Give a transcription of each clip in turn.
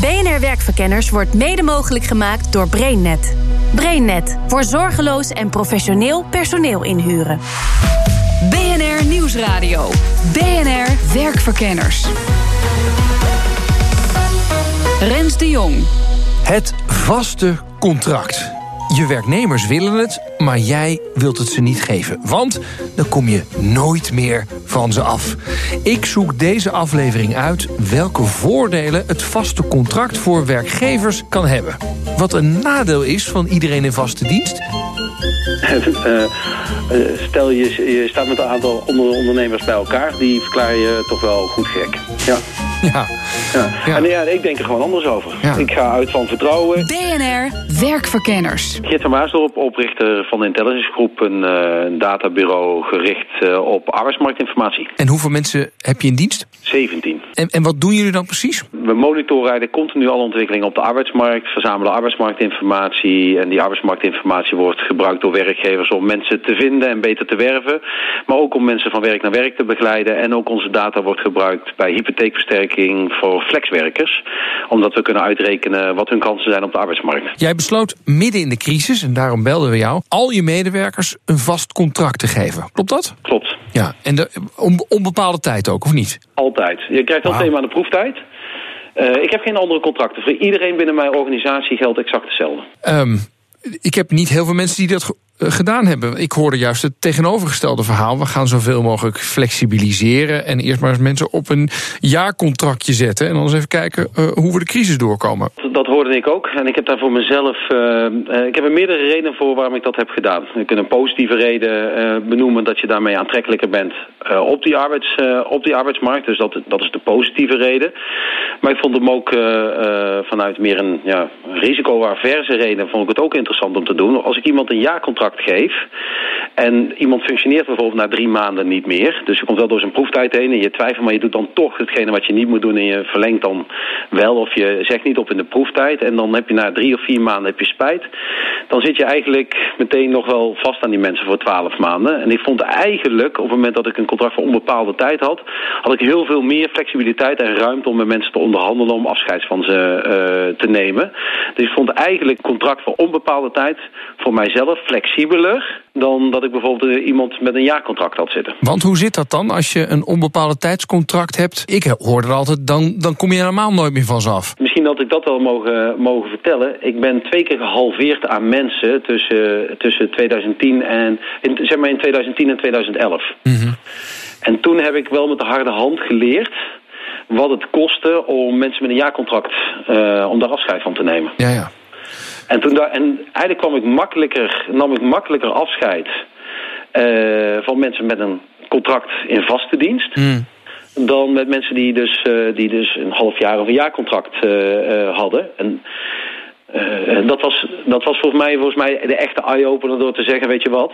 BNR Werkverkenners wordt mede mogelijk gemaakt door BrainNet. BrainNet voor zorgeloos en professioneel personeel inhuren. BNR Nieuwsradio. BNR Werkverkenners. Rens de Jong. Het vaste contract. Je werknemers willen het, maar jij wilt het ze niet geven. Want dan kom je nooit meer van ze af. Ik zoek deze aflevering uit welke voordelen het vaste contract voor werkgevers kan hebben. Wat een nadeel is van iedereen in vaste dienst. Uh, stel je, je staat met een aantal ondernemers bij elkaar, die verklaar je toch wel goed gek. Ja. Ja. ja. En ja, ik denk er gewoon anders over. Ik ga uit van vertrouwen. BNR Werkverkenners. Geert van Maasdorp, oprichter van de Intelligence Groep... een uh, databureau gericht uh, op arbeidsmarktinformatie. En hoeveel mensen heb je in dienst? 17. En, en wat doen jullie dan precies? We monitoren continu alle ontwikkelingen op de arbeidsmarkt... verzamelen arbeidsmarktinformatie... en die arbeidsmarktinformatie wordt gebruikt door werkgevers... om mensen te vinden en beter te werven. Maar ook om mensen van werk naar werk te begeleiden. En ook onze data wordt gebruikt bij hypotheekversterking voor flexwerkers. Omdat we kunnen uitrekenen wat hun kansen zijn op de arbeidsmarkt. Jij besloot midden in de crisis, en daarom belden we jou... al je medewerkers een vast contract te geven. Klopt dat? Klopt. Ja, en de, om, onbepaalde tijd ook, of niet? Altijd. Je krijgt al wow. aan de proeftijd. Uh, ik heb geen andere contracten. Voor iedereen binnen mijn organisatie geldt exact hetzelfde. Um, ik heb niet heel veel mensen die dat gedaan hebben. Ik hoorde juist het tegenovergestelde verhaal. We gaan zoveel mogelijk flexibiliseren... en eerst maar eens mensen op een jaarcontractje zetten... en dan eens even kijken uh, hoe we de crisis doorkomen. Dat hoorde ik ook. En ik heb daar voor mezelf... Uh, ik heb er meerdere redenen voor waarom ik dat heb gedaan. Je kunt een positieve reden benoemen... dat je daarmee aantrekkelijker bent op, die arbeids, op die arbeidsmarkt. Dus dat, dat is de positieve reden. Maar ik vond hem ook vanuit meer een ja, risico-averse reden... vond ik het ook interessant om te doen. Als ik iemand een jaarcontract geef. En iemand functioneert bijvoorbeeld na drie maanden niet meer. Dus je komt wel door zijn proeftijd heen en je twijfelt, maar je doet dan toch hetgene wat je niet moet doen. En je verlengt dan wel of je zegt niet op in de proeftijd. En dan heb je na drie of vier maanden heb je spijt. Dan zit je eigenlijk meteen nog wel vast aan die mensen voor twaalf maanden. En ik vond eigenlijk, op het moment dat ik een contract voor onbepaalde tijd had, had ik heel veel meer flexibiliteit en ruimte om met mensen te onderhandelen om afscheid van ze uh, te nemen. Dus ik vond eigenlijk contract voor onbepaalde tijd voor mijzelf flexibel flexibeler dan dat ik bijvoorbeeld eh, iemand met een jaarcontract had zitten. Want hoe zit dat dan als je een onbepaalde tijdscontract hebt? Ik hoorde er altijd, dan, dan kom je helemaal nooit meer van af. Misschien dat ik dat wel mogen, mogen vertellen. Ik ben twee keer gehalveerd aan mensen tussen, tussen 2010 en, in, zeg maar in 2010 en 2011. Mm En toen heb ik wel met de harde hand geleerd wat het kostte om mensen met een jaarcontract, uh, om daar afscheid van te nemen. Ja, ja. En, toen daar, en eigenlijk kwam ik makkelijker, nam ik makkelijker afscheid uh, van mensen met een contract in vaste dienst. Mm. Dan met mensen die dus, uh, die dus een half jaar of een jaarcontract uh, hadden. En dat, was, dat was volgens mij, volgens mij de echte eye-opener door te zeggen, weet je wat...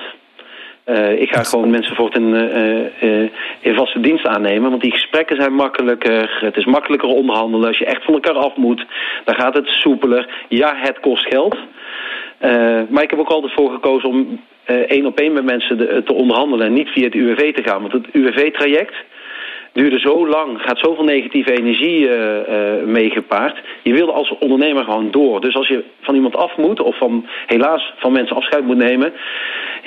Uh, ik ga gewoon mensen voor in, uh, uh, in vaste dienst aannemen. Want die gesprekken zijn makkelijker. Het is makkelijker onderhandelen. Als je echt van elkaar af moet, dan gaat het soepeler. Ja, het kost geld. maar ik heb ook altijd voor gekozen om één op één met mensen de, te onderhandelen. En niet via het UWV te gaan. Want het UWV-traject duurde zo lang, gaat zoveel negatieve energie uh, uh, mee gepaard. Je wil als ondernemer gewoon door. Dus als je van iemand af moet, of van, helaas van mensen afscheid moet nemen...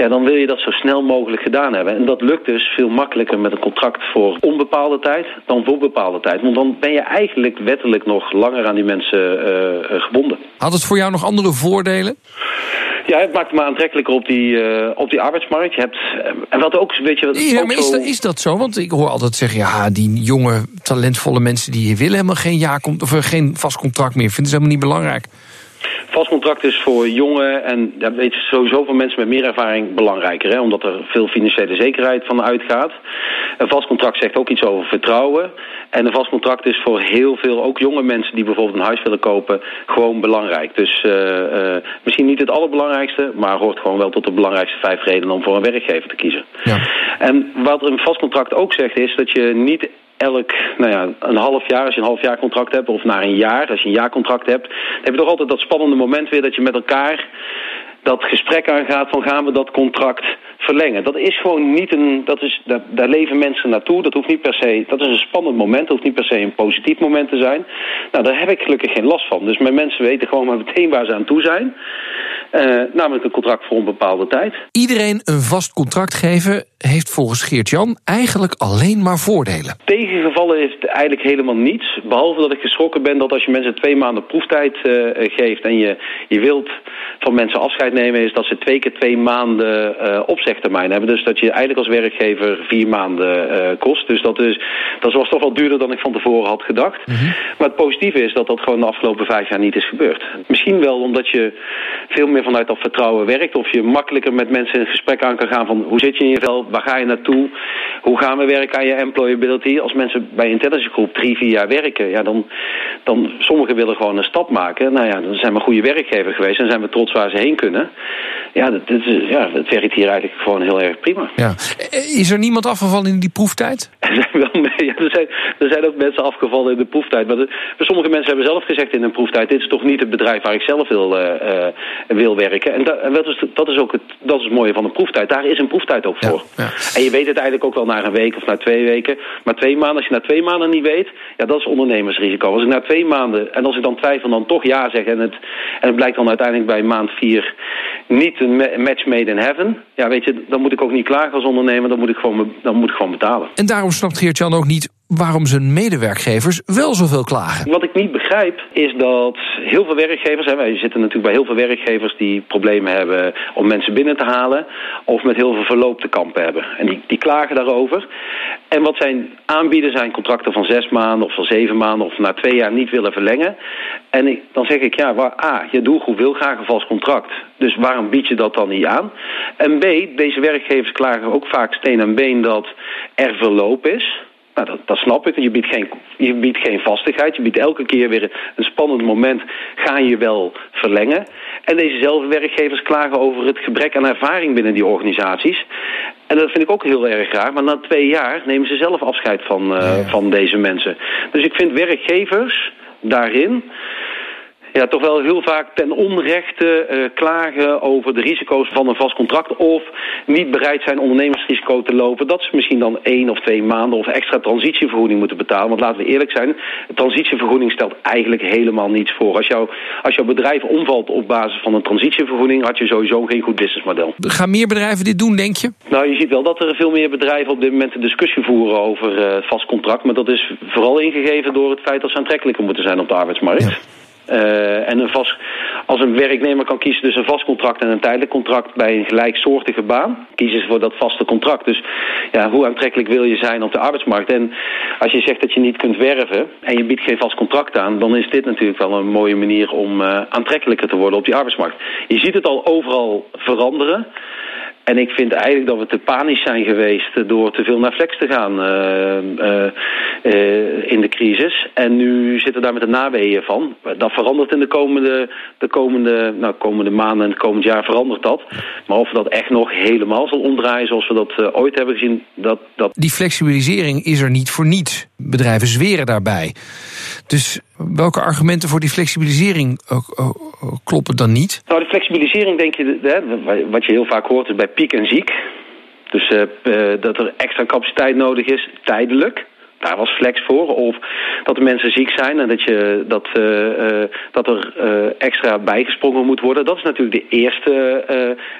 Ja, dan wil je dat zo snel mogelijk gedaan hebben. En dat lukt dus veel makkelijker met een contract voor onbepaalde tijd dan voor bepaalde tijd. Want dan ben je eigenlijk wettelijk nog langer aan die mensen uh, gebonden. Had het voor jou nog andere voordelen? Ja, het maakt me aantrekkelijker op die, uh, op die arbeidsmarkt. Je hebt, en wat ook, weet je... Wat ja, maar is, dat, is dat zo? Want ik hoor altijd zeggen, ja, die jonge, talentvolle mensen... die willen helemaal geen, jaar, of geen vast contract meer. Vinden ze helemaal niet belangrijk. Vast contract is voor jonge en weet sowieso voor mensen met meer ervaring belangrijker. Hè, omdat er veel financiële zekerheid van uitgaat. Een vast contract zegt ook iets over vertrouwen. En een vast contract is voor heel veel, ook jonge mensen die bijvoorbeeld een huis willen kopen, gewoon belangrijk. Dus uh, uh, misschien niet het allerbelangrijkste, maar hoort gewoon wel tot de belangrijkste vijf redenen om voor een werkgever te kiezen. Ja. En wat een vast contract ook zegt is dat je niet elk, nou ja, een half jaar, als je een half jaar contract hebt, of na een jaar, als je een jaarcontract hebt, dan heb je toch altijd dat spannende moment weer dat je met elkaar dat gesprek aangaat van gaan we dat contract verlengen. Dat is gewoon niet een. Dat is, daar, leven mensen naartoe. Dat hoeft niet per se. Dat is een spannend moment. Dat hoeft niet per se een positief moment te zijn. Nou, daar heb ik gelukkig geen last van. Dus mijn mensen weten gewoon maar meteen waar ze aan toe zijn. Uh, namelijk een contract voor een bepaalde tijd. Iedereen een vast contract geven heeft volgens Geert-Jan eigenlijk alleen maar voordelen. Tegengevallen heeft eigenlijk helemaal niets. Behalve dat ik geschrokken ben dat als je mensen twee maanden proeftijd uh, geeft... en je, je wilt van mensen afscheid nemen... is dat ze twee keer twee maanden uh, opzegtermijn hebben. Dus dat je eigenlijk als werkgever vier maanden kost. Dus dat, is, dat was toch wel duurder dan ik van tevoren had gedacht. Mm -hmm. Maar het positieve is dat dat gewoon de afgelopen vijf jaar niet is gebeurd. Misschien wel omdat je veel meer vanuit dat vertrouwen werkt. Of je makkelijker met mensen in gesprek aan kan gaan van hoe zit je in je vel, waar ga je naartoe, hoe gaan we werken aan je employability. Als mensen bij Intelligence Group drie, vier jaar werken, ja, dan, dan sommigen willen gewoon een stap maken. Nou ja, dan zijn we goede werkgever geweest en zijn we trots waar ze heen kunnen. Ja, dat, dat, ja, dat werkt hier eigenlijk gewoon heel erg prima. Ja. Is er niemand afgevallen in die proeftijd? Er zijn, wel, ja, er, zijn, er zijn ook mensen afgevallen in de proeftijd. Maar de, sommige mensen hebben zelf gezegd in een proeftijd... dit is toch niet het bedrijf waar ik zelf wil, uh, uh, wil werken. En, da, en dat, is, dat is ook het, dat is het mooie van een proeftijd. Daar is een proeftijd ook voor. Ja, ja. En je weet het eigenlijk ook wel na een week of na twee weken. Maar twee maanden, als je na twee maanden niet weet... ja, dat is ondernemersrisico. Als ik na twee maanden, en als ik dan twijfel, dan toch ja zeg... en het, en het blijkt dan uiteindelijk bij maand vier niet een match made in heaven... ja, weet je, dan moet ik ook niet klagen als ondernemer. Dan moet ik gewoon, dan moet ik gewoon betalen. En daarom snapt Geert-Jan ook niet waarom zijn medewerkgevers wel zoveel klagen. Wat ik niet begrijp is dat heel veel werkgevers... Hè, wij zitten natuurlijk bij heel veel werkgevers die problemen hebben om mensen binnen te halen... of met heel veel verloop te kampen hebben. En die, die klagen daarover. En wat zij aanbieden zijn contracten van zes maanden of van zeven maanden... of na twee jaar niet willen verlengen. En ik, dan zeg ik, ja, waar, A, je doelgroep wil graag een vast contract. Dus waarom bied je dat dan niet aan? En B, deze werkgevers klagen ook vaak steen en been dat er verloop is... Nou, dat, dat, snap ik. Je biedt, geen, je biedt geen vastigheid. Je biedt elke keer weer een spannend moment. Ga je wel verlengen. En dezezelfde werkgevers klagen over het gebrek aan ervaring binnen die organisaties. En dat vind ik ook heel erg raar. Maar na twee jaar nemen ze zelf afscheid van, uh, ja. van deze mensen. Dus ik vind werkgevers daarin ja, toch wel heel vaak ten onrechte uh, klagen over de risico's van een vast contract... of niet bereid zijn ondernemersrisico te lopen... dat ze misschien dan één of twee maanden of extra transitievergoeding moeten betalen. Want laten we eerlijk zijn, transitievergoeding stelt eigenlijk helemaal niets voor. Als, jou, als jouw bedrijf omvalt op basis van een transitievergoeding... had je sowieso geen goed businessmodel. Gaan meer bedrijven dit doen, denk je? Nou, je ziet wel dat er veel meer bedrijven op dit moment een discussie voeren over uh, vast contract. Maar dat is vooral ingegeven door het feit dat ze aantrekkelijker moeten zijn op de arbeidsmarkt. Ja. Uh, en een vast, als een werknemer kan kiezen tussen een vast contract en een tijdelijk contract bij een gelijksoortige baan, kiezen ze voor dat vaste contract. Dus ja, hoe aantrekkelijk wil je zijn op de arbeidsmarkt? En als je zegt dat je niet kunt werven en je biedt geen vast contract aan, dan is dit natuurlijk wel een mooie manier om uh, aantrekkelijker te worden op die arbeidsmarkt. Je ziet het al overal veranderen. En ik vind eigenlijk dat we te panisch zijn geweest door te veel naar flex te gaan uh, uh, uh, in de crisis. En nu zitten we daar met de naweeën van. Dat verandert in de komende, de komende, nou, komende maanden en het komend jaar verandert dat. Maar of dat echt nog helemaal zal omdraaien zoals we dat ooit hebben gezien, dat, dat... Die flexibilisering is er niet voor niets. Bedrijven zweren daarbij. Dus welke argumenten voor die flexibilisering kloppen dan niet? Nou, de flexibilisering denk je, hè, wat je heel vaak hoort is bij piek en ziek. Dus dat er extra capaciteit nodig is, tijdelijk. Daar was flex voor. Of dat de mensen ziek zijn en dat, je, dat, uh, dat er extra bijgesprongen moet worden. Dat is natuurlijk de eerste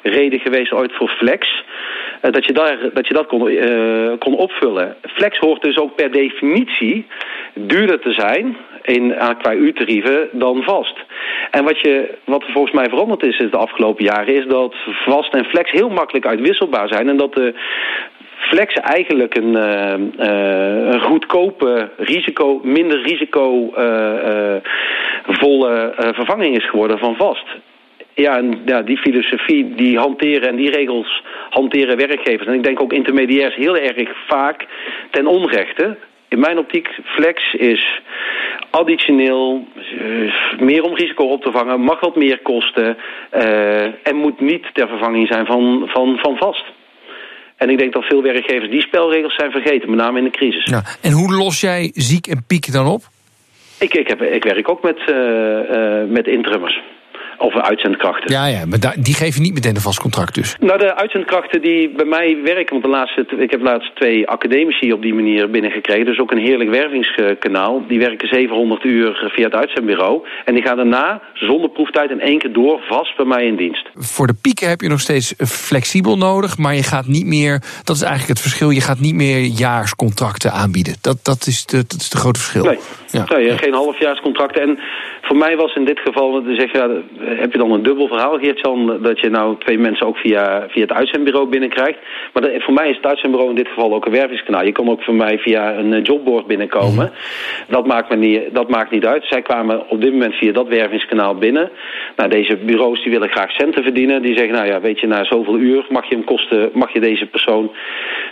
reden geweest ooit voor flex. dat, je daar, dat je dat kon, kon opvullen. Flex hoort dus ook per definitie duurder te zijn in, qua uurtarieven dan vast. En wat, je, wat er volgens mij veranderd is de afgelopen jaren... is dat vast en flex heel makkelijk uitwisselbaar zijn... en dat de flex eigenlijk een, uh, uh, een goedkope, risico, minder risicovolle uh, vervanging is geworden van vast. Ja, en ja, die filosofie, die hanteren en die regels hanteren werkgevers. En ik denk ook intermediairs heel erg vaak ten onrechte in mijn optiek, flex is additioneel, meer om risico op te vangen, mag wat meer kosten en moet niet ter vervanging zijn van, van, van vast. En ik denk dat veel werkgevers die spelregels zijn vergeten, met name in de crisis. Ja, en hoe los jij ziek en piek dan op? Ik, ik, heb, ik werk ook met, uh, met interimmers. Of uitzendkrachten. Ja, ja, maar die geven niet meteen een vast contract dus. Nou, de uitzendkrachten die bij mij werken... want de laatste, ik heb laatst twee academici op die manier binnengekregen... dus ook een heerlijk wervingskanaal. Die werken 700 uur via het uitzendbureau. En die gaan daarna, zonder proeftijd, in één keer door... vast bij mij in dienst. Voor de pieken heb je nog steeds flexibel nodig... maar je gaat niet meer, dat is eigenlijk het verschil... je gaat niet meer jaarscontracten aanbieden. Dat, dat, is, de, dat is de grote verschil. Nee, ja. nee geen halfjaarscontracten. En voor mij was in dit geval, zeg ja, heb je dan een dubbel verhaal, Geert-Jan, dat je nou twee mensen ook via, via het uitzendbureau binnenkrijgt. Maar dat, voor mij is het uitzendbureau in dit geval ook een wervingskanaal. Je kan ook voor mij via een eh, jobboard binnenkomen. Mhm. Dat, maakt me niet, dat maakt niet uit. Zij kwamen op dit moment via dat wervingskanaal binnen. Nou, deze bureaus die willen graag centen verdienen. Die zeggen, nou ja, weet je, na zoveel uur mag je, hem kosten, mag je deze persoon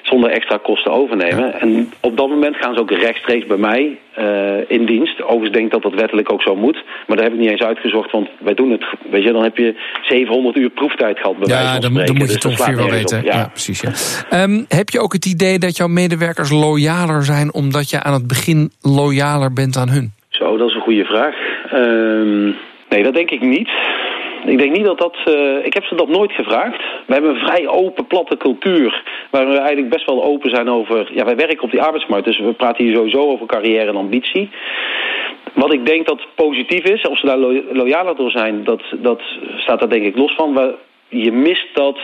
zonder extra kosten overnemen. En op dat moment gaan ze ook rechtstreeks bij mij uh, in dienst. Overigens denk ik dat dat wettelijk ook zo moet. Maar daar heb ik niet eens uitgezocht, want wij doen het. Weet je, dan heb je 700 uur proeftijd gehad bij ja, dan, dan, moet je dus toch ongeveer wel weten. Ja. precies. Ja. Um, heb je ook het idee dat jouw medewerkers loyaler zijn... omdat je aan het begin loyaler bent aan hun? Zo, dat is een goede vraag. Um, nee, dat denk ik niet. Ik denk niet dat dat... Uh, ik heb ze dat nooit gevraagd. We hebben een vrij open, platte cultuur... waar we eigenlijk best wel open zijn over... Ja, wij werken op die arbeidsmarkt, dus we praten hier sowieso over carrière en ambitie. Wat ik denk dat positief is, of ze daar lo loyaler door zijn... Dat, dat staat daar denk ik los van. We, je mist dat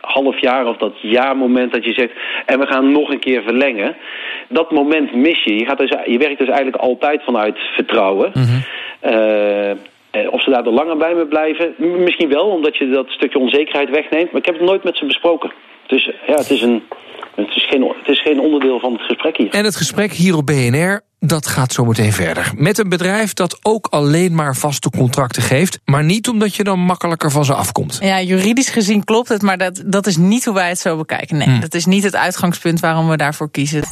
half jaar of dat jaarmoment dat je zegt... en we gaan nog een keer verlengen. Dat moment mis je. Je, gaat dus, je werkt dus eigenlijk altijd vanuit vertrouwen. Mm eh, of ze daar langer bij me blijven, misschien wel, omdat je dat stukje onzekerheid wegneemt. Maar ik heb het nooit met ze besproken. Dus ja, het is, een, het is, geen, het is geen onderdeel van het gesprek hier. En het gesprek hier op BNR, dat gaat zo meteen verder. Met een bedrijf dat ook alleen maar vaste contracten geeft... maar niet omdat je dan makkelijker van ze afkomt. Ja, juridisch gezien klopt het, maar dat, dat is niet hoe wij het zo bekijken. Nee, hm. dat is niet het uitgangspunt waarom we daarvoor kiezen.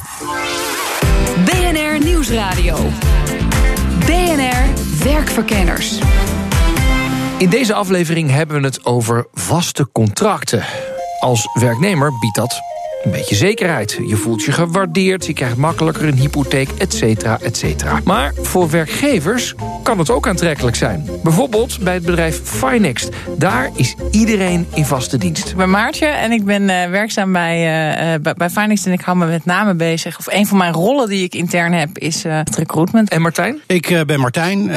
BNR Nieuwsradio. Werkverkenners. In deze aflevering hebben we het over vaste contracten. Als werknemer biedt dat een beetje zekerheid. Je voelt je gewaardeerd, je krijgt makkelijker een hypotheek, et cetera, et cetera. Maar voor werkgevers kan het ook aantrekkelijk zijn. Bijvoorbeeld bij het bedrijf Finext. Daar is iedereen in vaste dienst. Ik ben Maartje en ik ben uh, werkzaam bij, uh, bij, bij Finext... en ik hou me met name bezig... of een van mijn rollen die ik intern heb is uh, het recruitment. En Martijn? Ik ben Martijn,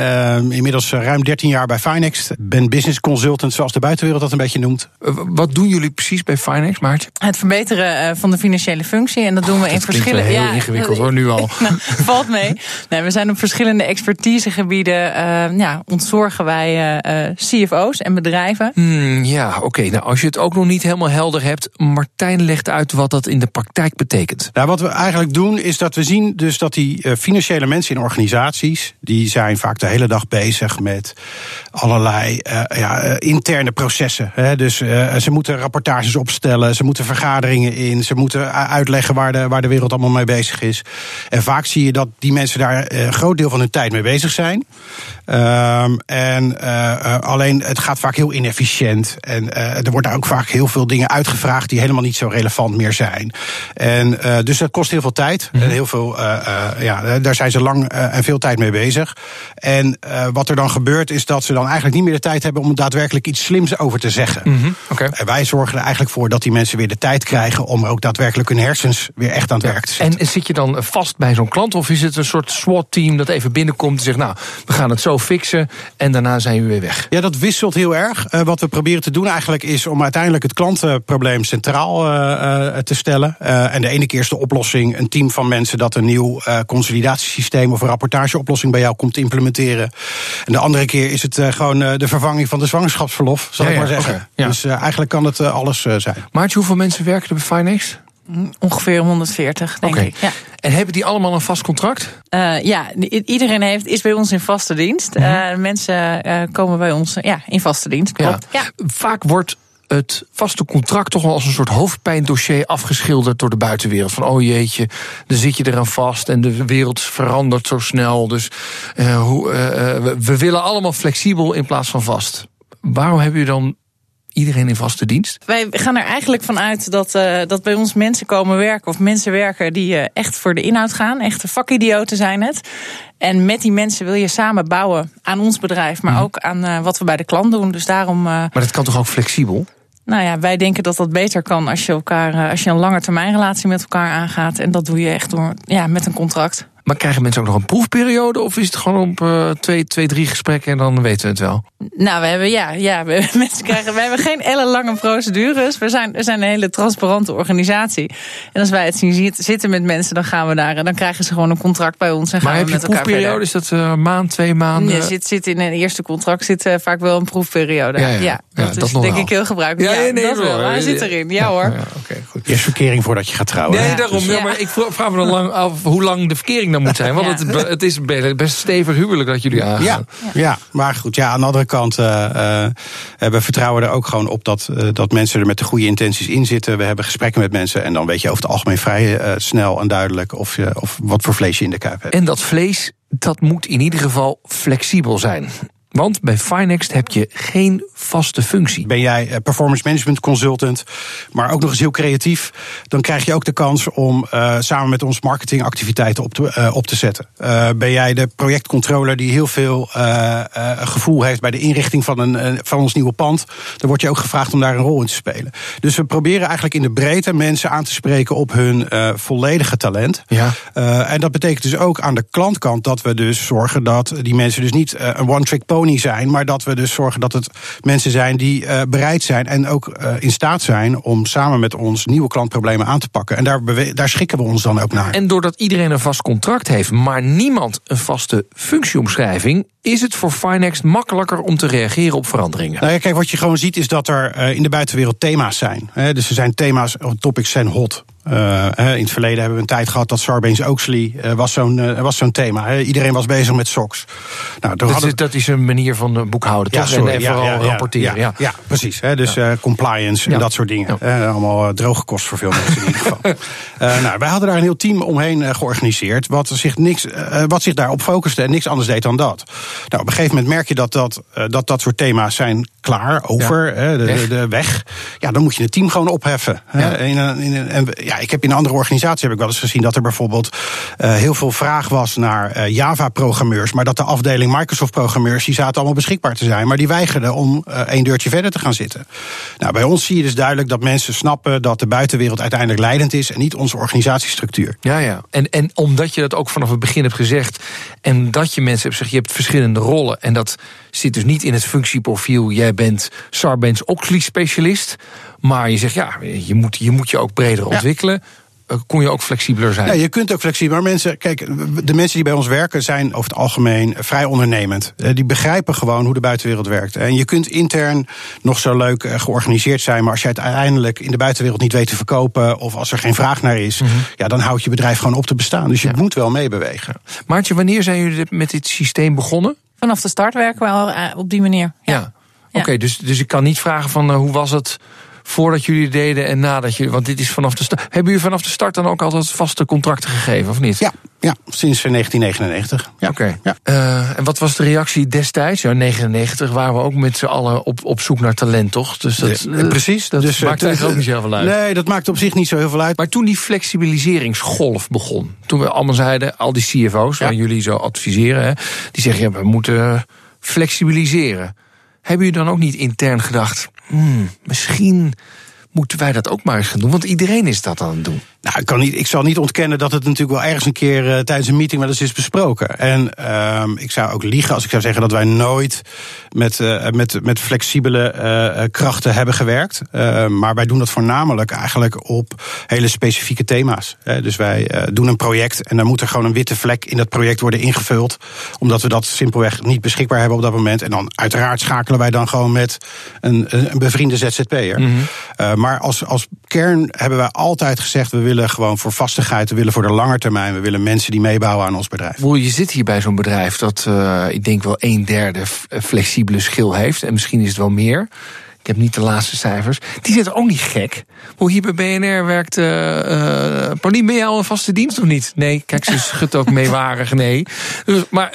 inmiddels ruim 13 jaar bij Finext. Ben business consultant, zoals de buitenwereld dat een beetje noemt. wat doen jullie precies bij Finext, Maartje? Het verbeteren van de financiële functie. En dat doen we in verschillende. Heel ja, ingewikkeld hoor, nu al. nou, valt mee. Nee, we zijn op verschillende expertisegebieden. Uh, ja, ontzorgen wij uh, CFO's en bedrijven. Hmm, ja, oké. Nou, als je het ook nog niet helemaal helder hebt, Martijn legt uit wat dat in de praktijk betekent. Nou, wat we eigenlijk doen is dat we zien dus dat die financiële mensen in organisaties, die zijn vaak de hele dag bezig met allerlei ja, interne processen. Hè. Dus ze moeten rapportages opstellen, ze moeten vergaderingen in, ze moeten uitleggen waar de, waar de wereld allemaal mee bezig is. En vaak zie je dat die mensen daar een groot deel van hun tijd mee bezig zijn. Um, en uh, alleen het gaat vaak heel inefficiënt. En uh, er worden ook vaak heel veel dingen uitgevraagd die helemaal niet zo relevant meer zijn. En dus dat kost heel veel tijd. Mm -hmm. En heel veel, ja, daar zijn ze lang en veel tijd mee bezig. En wat er dan gebeurt is dat ze dan eigenlijk niet meer de tijd hebben om daadwerkelijk iets slims over te zeggen. Mm -hmm. okay. En wij zorgen er eigenlijk voor dat die mensen weer de tijd krijgen om ook daadwerkelijk hun hersens weer echt aan het werk te zetten. En zit je dan vast bij zo'n klant of is het een soort SWAT-team dat even binnenkomt en zegt, nou, we gaan het zo fixen en daarna zijn we weer weg? Ja, dat wisselt heel erg. Uh, wat we proberen te doen eigenlijk is om uiteindelijk het klantenprobleem centraal uh, uh, te stellen. en de ene keer is de oplossing een team van mensen dat een nieuw consolidatiesysteem of een rapportageoplossing bij jou komt implementeren. En de andere keer is het gewoon de vervanging van de zwangerschapsverlof, zal ja, ik maar zeggen. Okay, ja. Dus eigenlijk kan het alles zijn. Maartje, hoeveel mensen werken er bij Finex? Ongeveer 140, denk okay. ik. Ja. En hebben die allemaal een vast contract? Uh, ja, iedereen heeft, is bij ons in vaste dienst. -hmm. uh, mensen uh, komen bij ons ja, in vaste dienst. Klopt. Ja. Ja. Vaak wordt het vaste contract toch wel als een soort hoofdpijndossier afgeschilderd door de buitenwereld. Van oh jeetje, dan zit je eraan vast en de wereld verandert zo snel. Dus hoe, we willen allemaal flexibel in plaats van vast. Waarom hebben jullie dan Iedereen in vaste dienst? Wij gaan er eigenlijk vanuit dat, uh, dat bij ons mensen komen werken of mensen werken die uh, echt voor de inhoud gaan. Echte vakidioten zijn het. En met die mensen wil je samen bouwen aan ons bedrijf, maar mm. ook aan uh, wat we bij de klant doen. Dus daarom. maar dat kan toch ook flexibel? Nou ja, wij denken dat dat beter kan als je, elkaar, als je een lange termijn relatie met elkaar aangaat. En dat doe je echt door, ja, met een contract. Maar krijgen mensen ook nog een proefperiode? Of is het gewoon op uh, twee, twee, drie gesprekken en dan weten we het wel? Nou, we hebben, ja, ja we, mensen krijgen, we hebben geen ellenlange procedures. We zijn, we zijn een hele transparante organisatie. En als wij het zien zitten met mensen, dan gaan we daar. En dan krijgen ze gewoon een contract bij ons. En gaan we heb je een proefperiode? Is dat uh, maand, twee maanden? Ja, zit, zit in een eerste contract zit uh, vaak wel een proefperiode. Ja, ja. ja dat, dat is denk ik heel gebruikelijk. Ja, nee, dat wel. Hij zit erin. Ja, hoor. Okay, goed. Eerst verkering voordat je gaat trouwen. Nee, daarom. Dus, maar ik vraag me dan lang af hoe lang de verkering dan moet zijn. Want het het is best stevig huwelijk dat jullie aangaan. Ja, ja. maar goed, ja, aan de andere kant uh, uh, we vertrouwen er ook gewoon op dat, uh, dat mensen er met de goede intenties in zitten. We hebben gesprekken met mensen en dan weet je over het algemeen vrij snel en duidelijk of, je, of wat voor vlees je in de kuip hebt. En dat vlees, dat moet in ieder geval flexibel zijn. Want bij Finext heb je geen vaste functie. Ben jij eh, performance management consultant, maar ook nog eens heel creatief, dan krijg je ook de kans om uh, samen met ons marketingactiviteiten op te, uh, op te zetten. Uh, ben jij de projectcontroller die heel veel gevoel heeft bij de inrichting van, een, van ons nieuwe pand, dan word je ook gevraagd om daar een rol in te spelen. Dus we proberen eigenlijk in de breedte mensen aan te spreken op hun volledige talent. Ja. en dat betekent dus ook aan de klantkant dat we dus zorgen dat die mensen dus niet een one-trick pony zijn, maar dat we dus zorgen dat het mensen zijn die uh, bereid zijn en ook uh, in staat zijn om samen met ons nieuwe klantproblemen aan te pakken. En daar, daar schikken we ons dan ook naar. En doordat iedereen een vast contract heeft, maar niemand een vaste functieomschrijving, is het voor Finext makkelijker om te reageren op veranderingen? Nou ja, kijk, wat je gewoon ziet is dat er uh, in de buitenwereld thema's zijn. dus er zijn thema's, topics zijn hot. Uh, in het verleden hebben we een tijd gehad dat Sarbanes-Oxley uh, was zo'n uh, was zo'n thema. He. Iedereen was bezig met SOX. Nou, dat, hadden... is, dat is een manier van boekhouden, ja, toch? Sorry, en, ja, vooral ja, rapporteren. Ja, precies. He. Dus compliance en dat soort dingen. allemaal droge kost voor veel mensen in ieder geval. nou, wij hadden daar een heel team omheen georganiseerd... Wat zich, niks, wat zich daarop focuste en niks anders deed dan dat. Nou, op een gegeven moment merk je dat dat, dat, dat soort thema's zijn klaar, over, de, de, de, weg. Ja, dan moet je het team gewoon opheffen. In, in, en, ja, ik heb in een andere organisatie heb ik wel eens gezien dat er bijvoorbeeld uh, heel veel vraag was naar uh, Java-programmeurs. Maar dat de afdeling Microsoft-programmeurs, die zaten allemaal beschikbaar te zijn. Maar die weigerden om uh, één deurtje verder te gaan zitten. Nou, bij ons zie je dus duidelijk dat mensen snappen dat de buitenwereld uiteindelijk leidend is en niet onze organisatiestructuur. Ja, ja. En, en omdat je dat ook vanaf het begin hebt gezegd. En dat je mensen hebt gezegd, je hebt verschillende rollen. En dat zit dus niet in het functieprofiel. Jij bent Sarbanes-Oxley-specialist. Maar je zegt, ja, je moet je, moet je ook breder ja. Ontwikkelen. Eh, kon je ook flexibeler zijn? Ja, je kunt ook flexibeler. Maar mensen, kijk, de mensen die bij ons werken zijn over het algemeen vrij ondernemend. Eh, die begrijpen gewoon hoe de buitenwereld werkt. En je kunt intern nog zo leuk eh, georganiseerd zijn, maar als je uiteindelijk in de buitenwereld niet weet te verkopen of als er geen vraag naar is, mm -hmm. ja, dan houdt je bedrijf gewoon op te bestaan. Dus je ja. moet wel meebewegen. Maartje, wanneer zijn jullie met dit systeem begonnen? Vanaf de start werken we al op die manier. Ja. ja. Oké, okay, dus, dus ik kan niet vragen van uh, hoe was het voordat jullie deden en nadat jullie. Want dit is vanaf de start. Hebben jullie vanaf de start dan ook altijd vaste contracten gegeven, of niet? Ja, ja sinds 1999. Ja. Oké. Okay. Ja. Uh, en wat was de reactie destijds? Ja, 99 waren we ook met z'n allen op, op zoek naar talent, toch? Dus dat, ja, uh, precies. Dat dus, maakt eigenlijk ook niet zo heel veel uit. Nee, dat maakt op zich niet zo heel veel uit. Maar toen die flexibiliseringsgolf begon, toen we allemaal zeiden, al die CFO's, waar jullie zo adviseren, hè, die zeggen ja, we moeten flexibiliseren. Hebben jullie dan ook niet intern gedacht, hmm, misschien moeten wij dat ook maar eens gaan doen? Want iedereen is dat aan het doen. Nou, ik, kan niet, ik zal niet ontkennen dat het natuurlijk wel ergens een keer uh, tijdens een meeting wel eens is besproken. En uh, ik zou ook liegen als ik zou zeggen dat wij nooit met, uh, met, met flexibele uh, krachten hebben gewerkt. maar wij doen dat voornamelijk eigenlijk op hele specifieke thema's. dus wij doen een project en dan moet er gewoon een witte vlek in dat project worden ingevuld. Omdat we dat simpelweg niet beschikbaar hebben op dat moment. En dan uiteraard schakelen wij dan gewoon met een, een bevriende ZZP'er. Mm -hmm. maar als, als kern hebben wij altijd gezegd, we willen willen gewoon voor vastigheid, we willen voor de lange termijn, we willen mensen die meebouwen aan ons bedrijf. Je zit hier bij zo'n bedrijf dat uh, ik denk wel een derde flexibele schil heeft. En misschien is het wel meer. Ik heb niet de laatste cijfers. Die zitten ook niet gek. Hoe hier bij BNR werkt. Uh, uh, Paulien, ben jij al een vaste dienst of niet? Nee, kijk, ze schudt ook meewarig. Nee. Dus, maar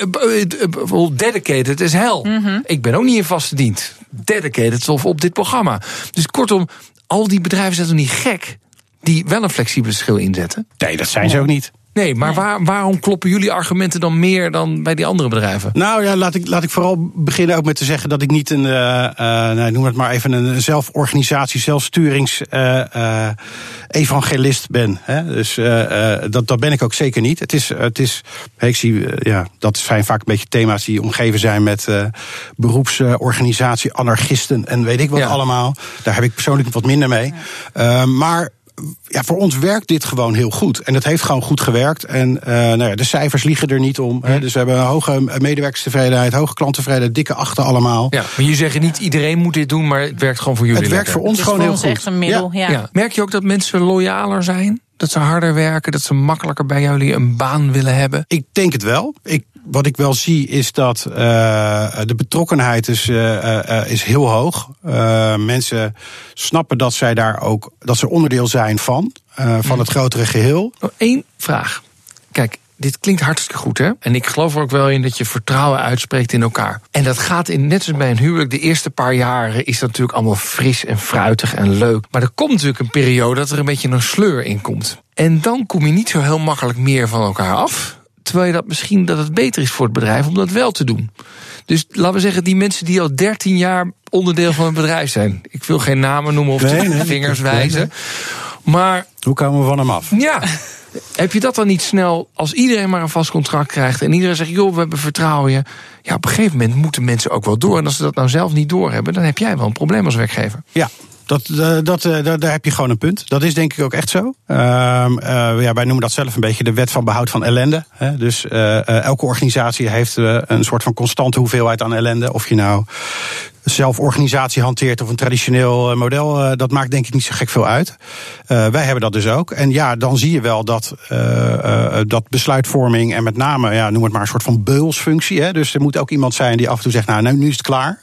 uh, dedicated is hel. Mm -hmm. Ik ben ook niet in vaste dienst. dedicated of op dit programma. Dus kortom, al die bedrijven zijn toch niet gek die wel een flexibele schil inzetten? Nee, dat zijn ze ook niet. Nee, maar waar, waarom kloppen jullie argumenten dan meer dan bij die andere bedrijven? Nou ja, laat ik, laat ik vooral beginnen ook met te zeggen dat ik niet een, uh, noem het maar even, een zelforganisatie, zelfsturings uh, evangelist ben. Hè? Dus dat, dat ben ik ook zeker niet. Het is, het is ik zie, ja, dat zijn vaak een beetje thema's die omgeven zijn met beroepsorganisatie, anarchisten en weet ik wat allemaal. Daar heb ik persoonlijk wat minder mee. maar ja, voor ons werkt dit gewoon heel goed. En het heeft gewoon goed gewerkt. En uh, nou ja, de cijfers liegen er niet om. Hè. Dus we hebben een hoge medewerkerstevredenheid, hoge klanttevredenheid, dikke achten allemaal. Ja, maar je zegt niet iedereen moet dit doen, maar het werkt gewoon voor jullie. Het werkt voor ons gewoon heel goed. echt een middel. Ja. Ja. Merk je ook dat mensen loyaler zijn? Dat ze harder werken, dat ze makkelijker bij jullie een baan willen hebben? Ik denk het wel. Ik wat ik wel zie is dat uh, de betrokkenheid is, uh, uh, is heel hoog. mensen snappen dat zij daar ook dat ze onderdeel zijn van, van het grotere geheel. Eén oh, vraag. Kijk, dit klinkt hartstikke goed, hè? En ik geloof er ook wel in dat je vertrouwen uitspreekt in elkaar. En dat gaat in, net als bij een huwelijk, de eerste paar jaren is dat natuurlijk allemaal fris en fruitig en leuk. Maar er komt natuurlijk een periode dat er een beetje een sleur in komt. En dan kom je niet zo heel makkelijk meer van elkaar af. Terwijl je dat misschien dat het beter is voor het bedrijf om dat wel te doen. Dus laten we zeggen, die mensen die al 13 jaar onderdeel van het bedrijf zijn. Ik wil geen namen noemen of nee, nee, vingers wijzen. Maar. Hoe komen we van hem af? Ja. Heb je dat dan niet snel, als iedereen maar een vast contract krijgt en iedereen zegt, joh, we hebben vertrouwen je. Ja, op een gegeven moment moeten mensen ook wel door. En als ze dat nou zelf niet doorhebben, dan heb jij wel een probleem als werkgever. Ja, dat, eh, dat, eh, daar heb je gewoon een punt. Dat is denk ik ook echt zo. Uh, ja, wij noemen dat zelf een beetje de wet van behoud van ellende. Hè. Dus elke organisatie heeft een soort van constante hoeveelheid aan ellende. Of je nou zelforganisatie hanteert of een traditioneel model, dat maakt denk ik niet zo gek veel uit. wij hebben dat dus ook. En ja, dan zie je wel dat, dat besluitvorming en met name, ja, noem het maar een soort van beulsfunctie. Hè. Dus er moet ook iemand zijn die af en toe zegt, nou, nu is het klaar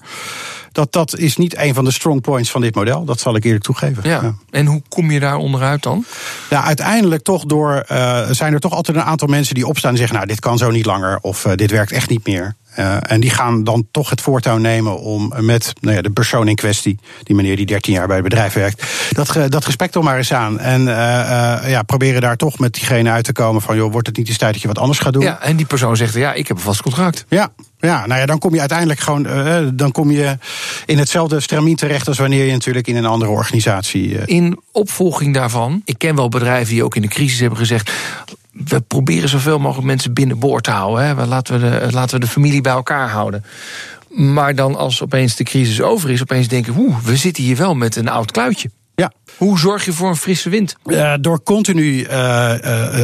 dat, dat is niet een van de strong points van dit model. Dat zal ik eerlijk toegeven. Ja. En hoe kom je daar onderuit dan? Ja, uiteindelijk toch door, uh, zijn er toch altijd een aantal mensen die opstaan en zeggen: Nou, dit kan zo niet langer. Of uh, dit werkt echt niet meer. Uh, en die gaan dan toch het voortouw nemen om met nou ja, de persoon in kwestie, die meneer die 13 jaar bij het bedrijf werkt, dat, dat gesprek toch maar eens aan. En uh, uh, ja, proberen daar toch met diegene uit te komen van, joh, wordt het niet eens tijd dat je wat anders gaat doen? Ja, en die persoon zegt, ja, ik heb een vast contract. Ja, ja, nou ja, dan kom je uiteindelijk gewoon dan kom je in hetzelfde stramien terecht als wanneer je natuurlijk in een andere organisatie. In opvolging daarvan, ik ken wel bedrijven die ook in de crisis hebben gezegd we proberen zoveel mogelijk mensen binnenboord te houden. Hè. Laten, we de, laten we de familie bij elkaar houden. Maar dan als opeens de crisis over is, opeens denken... oeh, we zitten hier wel met een oud kluitje. Ja. Hoe zorg je voor een frisse wind? Uh, door continu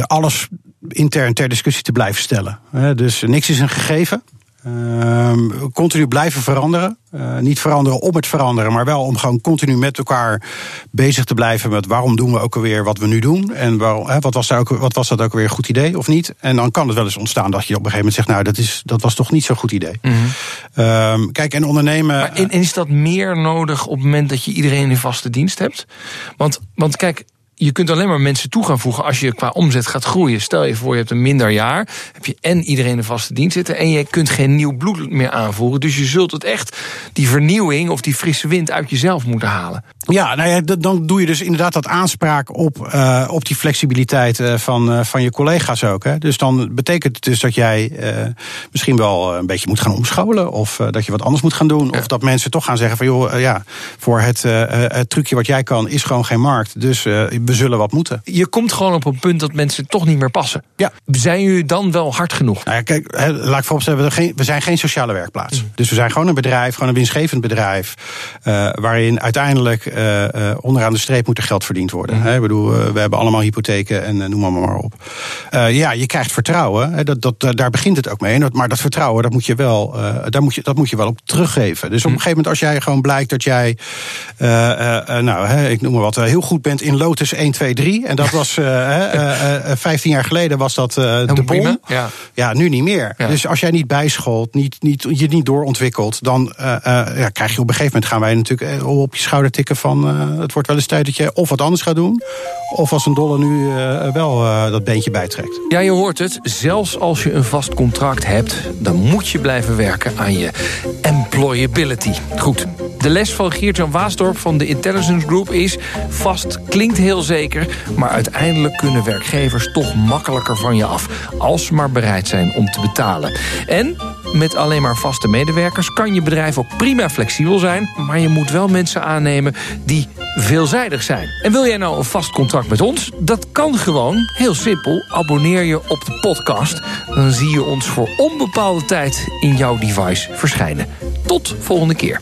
alles intern ter discussie te blijven stellen. dus niks is een gegeven. Ehm, continu blijven veranderen. Uh, niet veranderen om het veranderen, maar wel om gewoon continu met elkaar bezig te blijven met waarom doen we ook alweer wat we nu doen. En waarom, wat, was daar ook, wat was dat ook alweer een goed idee of niet? En dan kan het wel eens ontstaan dat je op een gegeven moment zegt, nou dat, is, dat was toch niet zo'n goed idee. Mm -hmm. kijk, en ondernemen. Maar en is dat meer nodig op het moment dat je iedereen in vaste dienst hebt? Want, want kijk, je kunt alleen maar mensen toe gaan voegen als je qua omzet gaat groeien. Stel je voor, je hebt een minder jaar, heb je en iedereen een vaste dienst zitten en je kunt geen nieuw bloed meer aanvoeren. Dus je zult het echt, die vernieuwing of die frisse wind uit jezelf moeten halen. Ja, nou ja, dan doe je dus inderdaad dat aanspraak op, uh, op die flexibiliteit uh, van, uh, van je collega's ook. Hè. Dus dan betekent het dus dat jij misschien wel een beetje moet gaan omscholen. Of dat je wat anders moet gaan doen. Ja. Of dat mensen toch gaan zeggen van joh, ja, voor het, het trucje wat jij kan is gewoon geen markt. Dus we zullen wat moeten. Je komt gewoon op een punt dat mensen toch niet meer passen. Ja. Zijn jullie dan wel hard genoeg? Nou ja, kijk, laat ik vooropstellen, we, we zijn geen sociale werkplaats. Mm. Dus we zijn gewoon een bedrijf, gewoon een winstgevend bedrijf. waarin uiteindelijk uh, onderaan de streep moet er geld verdiend worden. Mm. Ik bedoel, we hebben allemaal hypotheken en noem maar maar op. ja, je krijgt vertrouwen. Dat, dat, daar begint het ook mee. Maar dat vertrouwen, dat moet je wel, daar moet je, dat moet je wel op teruggeven. Dus op een gegeven moment, als jij gewoon blijkt dat jij, nou, ik noem maar wat, heel goed bent in Lotus 1, 2, 3. En dat was uh, 15 jaar geleden was dat de bom. Ja. ja, nu niet meer. Ja. Dus als jij niet bijscholt, niet, niet, je niet doorontwikkelt, dan ja, krijg je op een gegeven moment gaan wij natuurlijk op je schouder tikken van het wordt wel eens tijd dat je of wat anders gaat doen. Of als een dolle nu wel dat beentje bijtrekt. Ja, je hoort het. Zelfs als je een vast contract hebt, dan moet je blijven werken aan je employability. Goed. De les van Geert-Jan Waasdorp van de Intelligence Group is... vast klinkt heel zeker, maar uiteindelijk kunnen werkgevers toch makkelijker van je af... als ze maar bereid zijn om te betalen. En met alleen maar vaste medewerkers kan je bedrijf ook prima flexibel zijn... maar je moet wel mensen aannemen die veelzijdig zijn. En wil jij nou een vast contract met ons? Dat kan gewoon, heel simpel. Abonneer je op de podcast. Dan zie je ons voor onbepaalde tijd in jouw device verschijnen. Tot volgende keer.